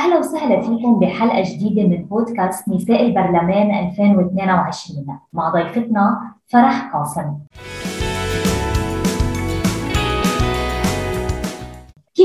أهلا وسهلا فيكم بحلقة جديدة من بودكاست نساء البرلمان 2022 مع ضيفتنا فرح قاسم.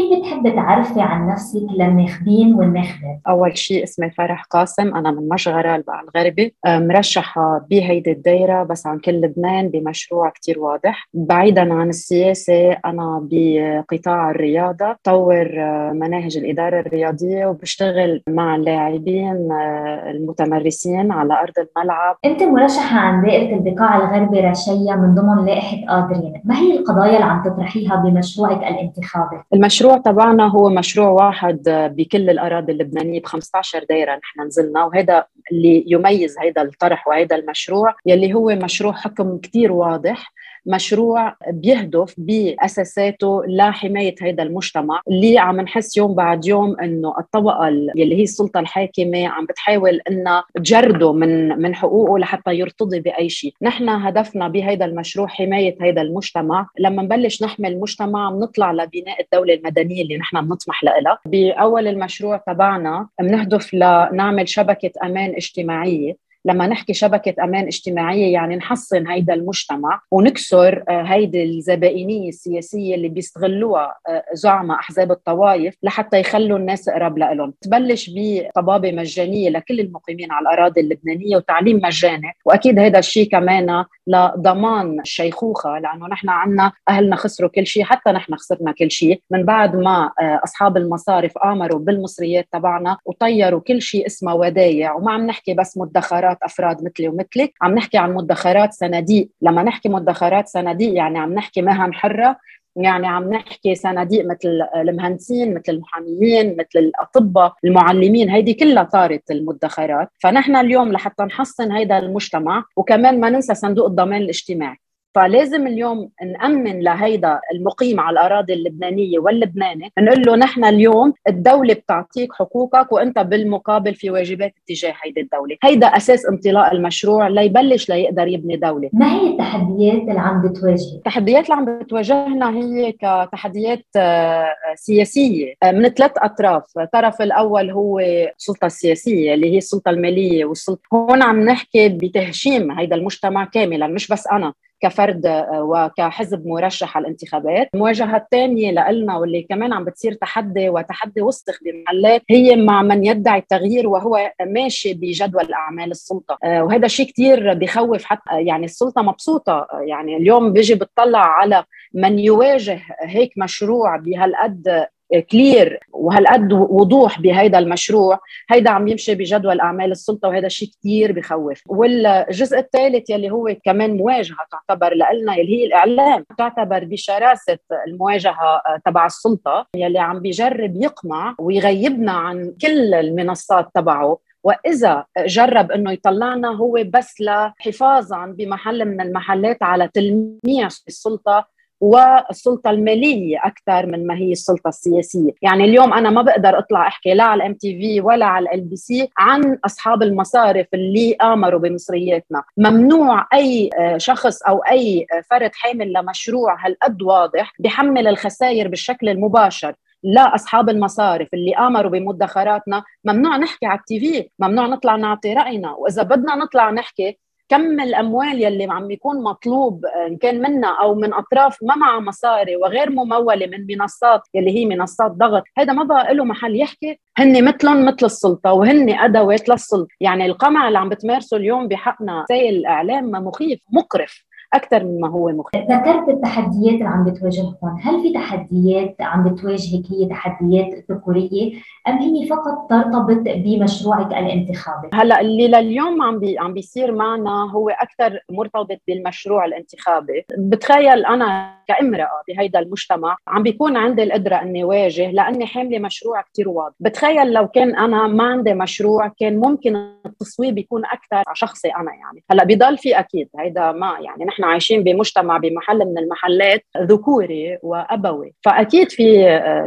كيف بتحبي تعرفي عن نفسك للناخبين والناخبات؟ أول شيء اسمي فرح قاسم أنا من مشغرة الغربي آه، مرشحة بهيدي الدايرة بس عن كل لبنان بمشروع كتير واضح بعيدا عن السياسة أنا بقطاع الرياضة طور آه، مناهج الإدارة الرياضية وبشتغل مع اللاعبين آه، المتمرسين على أرض الملعب أنت مرشحة عن دائرة البقاع الغربي رشية من ضمن لائحة قادرين ما هي القضايا اللي عم تطرحيها بمشروعك الانتخابي؟ المشروع تبعنا هو مشروع واحد بكل الأراضي اللبنانية ب 15 دايرة نحن نزلنا وهذا اللي يميز هذا الطرح وهذا المشروع يلي هو مشروع حكم كثير واضح. مشروع بيهدف بأساساته لحماية هذا المجتمع اللي عم نحس يوم بعد يوم إنه الطبقة اللي هي السلطة الحاكمة عم بتحاول إنها تجرده من من حقوقه لحتى يرتضي بأي شيء، نحن هدفنا بهذا المشروع حماية هذا المجتمع، لما نبلش نحمي المجتمع بنطلع لبناء الدولة المدنية اللي نحن بنطمح لها، بأول المشروع تبعنا بنهدف لنعمل شبكة أمان اجتماعية. لما نحكي شبكة أمان اجتماعية يعني نحصن هيدا المجتمع ونكسر آه، هيدي الزبائنية السياسية اللي بيستغلوها آه، زعماء أحزاب الطوائف لحتى يخلوا الناس قرب لهم تبلش بطبابة مجانية لكل المقيمين على الأراضي اللبنانية وتعليم مجاني. وأكيد هذا الشيء كمان لضمان الشيخوخة لأنه نحن عنا أهلنا خسروا كل شيء حتى نحن خسرنا كل شيء. من بعد ما آه، أصحاب المصارف آمروا بالمصريات تبعنا وطيروا كل شيء اسمه ودايع. وما عم نحكي بس مدخرات مدخرات أفراد مثلي ومثلك. عم نحكي عن مدخرات صناديق. لما نحكي مدخرات صناديق يعني عم نحكي مهن حرة يعني عم نحكي صناديق مثل المهندسين مثل المحاميين مثل الأطباء المعلمين. هيدي كلها طارت المدخرات فنحن اليوم لحتى نحصن هيدا المجتمع وكمان ما ننسى صندوق الضمان الاجتماعي. فلازم اليوم نأمن لهيدا المقيم على الأراضي اللبنانية واللبناني نقول له نحن اليوم الدولة بتعطيك حقوقك وأنت بالمقابل في واجبات اتجاه هيدي الدولة. هيدا أساس انطلاق المشروع ليبلش ليقدر يبني دولة. ما هي التحديات اللي عم بتواجه؟ التحديات اللي عم بتواجهنا هي كتحديات آه، سياسية آه، من ثلاث أطراف. الطرف الأول هو السلطة السياسية اللي هي السلطة المالية والسلطة. هون عم نحكي بتهشيم هيدا المجتمع كاملا مش بس أنا. كفرد آه، وكحزب مرشح على الانتخابات. المواجهة الثانية لنا واللي كمان عم بتصير تحدي وتحدي وسخ بمحلات هي مع من يدعي التغيير وهو ماشي بجدول أعمال السلطة. آه، وهذا شيء كثير بخوف حتى يعني السلطة مبسوطة. يعني اليوم بيجي بتطلع على من يواجه هيك مشروع بهالقد كلير وهالقد وضوح بهيدا المشروع هيدا عم يمشي بجدول أعمال السلطة وهذا شيء كثير بخوف. والجزء الثالث يلي هو كمان مواجهة تعتبر لنا يلي هي الإعلام تعتبر بشراسة المواجهة تبع السلطة يلي عم بيجرب يقمع ويغيبنا عن كل المنصات تبعه. وإذا جرب إنه يطلعنا هو بس لحفاظا بمحل من المحلات على تلميع السلطة والسلطة المالية أكثر من ما هي السلطة السياسية، يعني اليوم أنا ما بقدر أطلع أحكي لا على ال MTV ولا على LBC عن أصحاب المصارف اللي قامروا بمصرياتنا، ممنوع أي شخص أو أي فرد حامل لمشروع هالقد واضح بحمل الخسائر بالشكل المباشر لا أصحاب المصارف اللي قامروا بمدخراتنا. ممنوع نحكي على ال TV ممنوع نطلع نعطي رأينا. وإذا بدنا نطلع نحكي كم الأموال يلي عم بيكون مطلوب آه، إن كان منا أو من أطراف ما معها مصاري وغير ممولة من منصات يلي هي منصات ضغط. هذا ما بقى له محل يحكي هن مثلهم مثل السلطة وهن أدوات للسلطة. يعني القمع اللي عم بتمارسه اليوم بحقنا وسائل الاعلام مخيف مقرف. أكثر مما هو مخيف. ذكرت التحديات اللي عم بتواجهكم. هل في تحديات عم بتواجهك هي تحديات ذكورية أم هي فقط ترتبط بمشروعك الانتخابي؟ هلأ اللي لليوم عم بي عم بيصير معنا هو أكثر مرتبط بالمشروع الانتخابي. بتخيل أنا كامرأة بهيدا المجتمع عم بيكون عندي القدرة إني واجه لأني حاملة مشروع كثير واضح. بتخيل لو كان أنا ما عندي مشروع كان ممكن التصويب يكون أكثر على شخصي أنا يعني. هلأ بضل في أكيد هيدا ما يعني نحن عايشين بمجتمع بمحل من المحلات ذكوري وأبوي. فأكيد في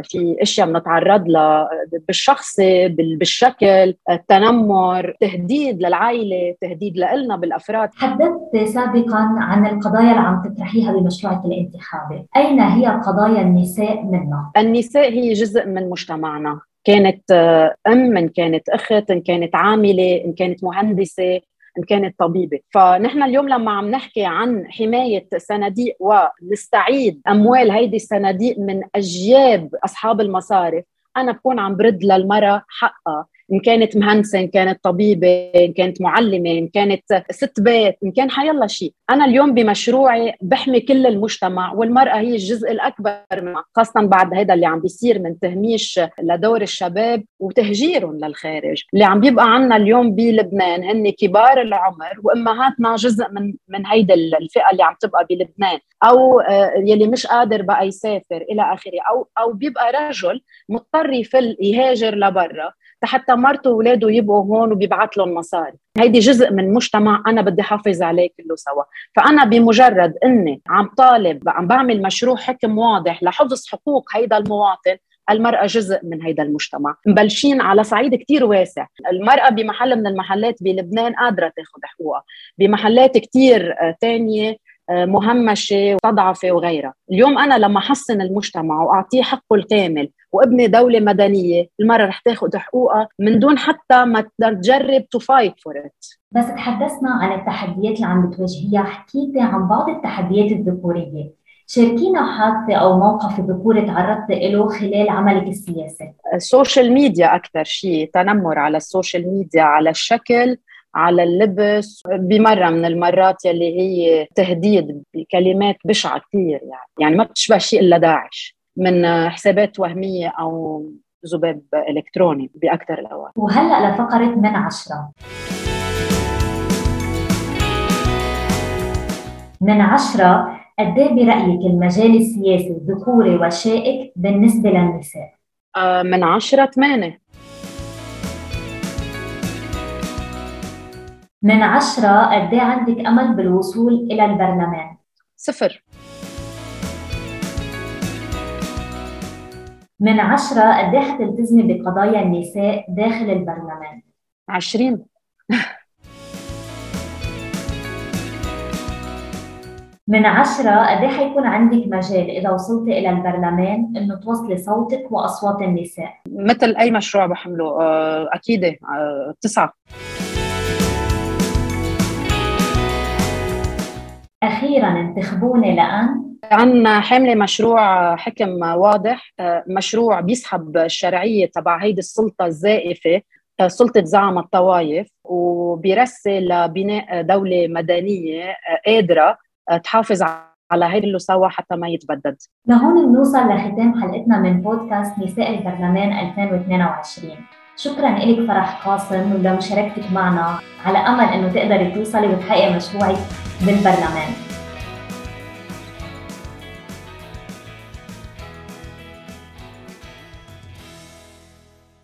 في أشياء بنتعرض لها بالشخصي بالشكل التنمر تهديد للعائلة تهديد لنا بالأفراد. حدثت سابقا عن القضايا اللي عم تطرحيها بمشروعك الانتخابي. أين هي قضايا النساء منها النساء هي جزء من مجتمعنا. كانت أم إن كانت أخت إن كانت عاملة إن كانت مهندسة إن كانت طبيبة. فنحن اليوم لما عم نحكي عن حماية صناديق ونستعيد أموال هيدي الصناديق من أجياب أصحاب المصارف أنا بكون عم برد للمرأة حقها. إن كانت مهندسة إن كانت طبيبة إن كانت معلمة إن كانت ست بيت إن كان حيلا شيء أنا اليوم بمشروعي بحمي كل المجتمع والمرأة هي الجزء الأكبر منها خاصه بعد هذا اللي عم بيصير من تهميش لدور الشباب وتهجيرهم للخارج. اللي عم بيبقى عنا اليوم بلبنان هن كبار العمر وأمهاتنا جزء من من هيدا الفئة اللي عم تبقى بلبنان. أو آه، يلي مش قادر بقى يسافر إلى آخره. أو أو بيبقى رجل مضطر يفل يهاجر لبرا. حتى مرته واولاده يبقوا هون وبيبعث لهم مصاري. هيدي جزء من مجتمع أنا بدي حافظ عليه كله سوا. فأنا بمجرد إني عم طالب عم بعمل مشروع حكم واضح لحفظ حقوق هيدا المواطن المرأة جزء من هيدا المجتمع. مبلشين على صعيد كتير واسع. المرأة بمحل من المحلات بلبنان قادرة تاخذ حقوقها. بمحلات كتير آه، تانية مهمشة وتضعفه وغيرها. اليوم أنا لما حسن المجتمع وأعطيه حقه الكامل وابني دولة مدنية المراه رح تاخذ حقوقها من دون حتى ما تجرب to fight for it بس تحدثنا عن التحديات اللي عم بتواجهيها. حكيتي عن بعض التحديات الذكورية. شاركينا حادثة أو موقف ذكوري تعرضت له خلال عملك السياسي؟ ال social media أكثر شيء تنمر على ال social media على الشكل على اللبس بمرة من المرات يلي هي تهديد بكلمات بشعة كثير يعني. يعني ما بتشبه شيء إلا داعش. من حسابات وهمية أو ذباب إلكتروني باكثر الأوقات. وهلأ لفقرة من عشرة. من عشرة قد إيه برأيك المجال السياسي ذكوري وشائك بالنسبة للنساء؟ آه من عشرة ثمانية من عشرة قد إيه عندك أمل بالوصول إلى البرلمان؟ صفر من عشرة قد إيه حتلتزمي بقضايا النساء داخل البرلمان؟ عشرين من عشرة قد إيه حيكون عندك مجال إذا وصلتي إلى البرلمان إنه توصلي صوتك وأصوات النساء؟ مثل أي مشروع بحمله آه، أكيد آه، تسعة أخيرا انتخبوني لأن؟ عنا حاملة مشروع حكم واضح مشروع بيسحب الشرعية تبع هيدي السلطة الزائفة سلطة زعم الطوائف وبيرسل لبناء دولة مدنية قادرة تحافظ على هيدي اللي سوا حتى ما يتبدد. لهون بنوصل لختام حلقتنا من بودكاست نساء البرلمان 2022 شكرا لك فرح قاسم ولمشاركتك معنا على أمل إنه تقدري توصلي وتحققي مشروعك بالبرلمان.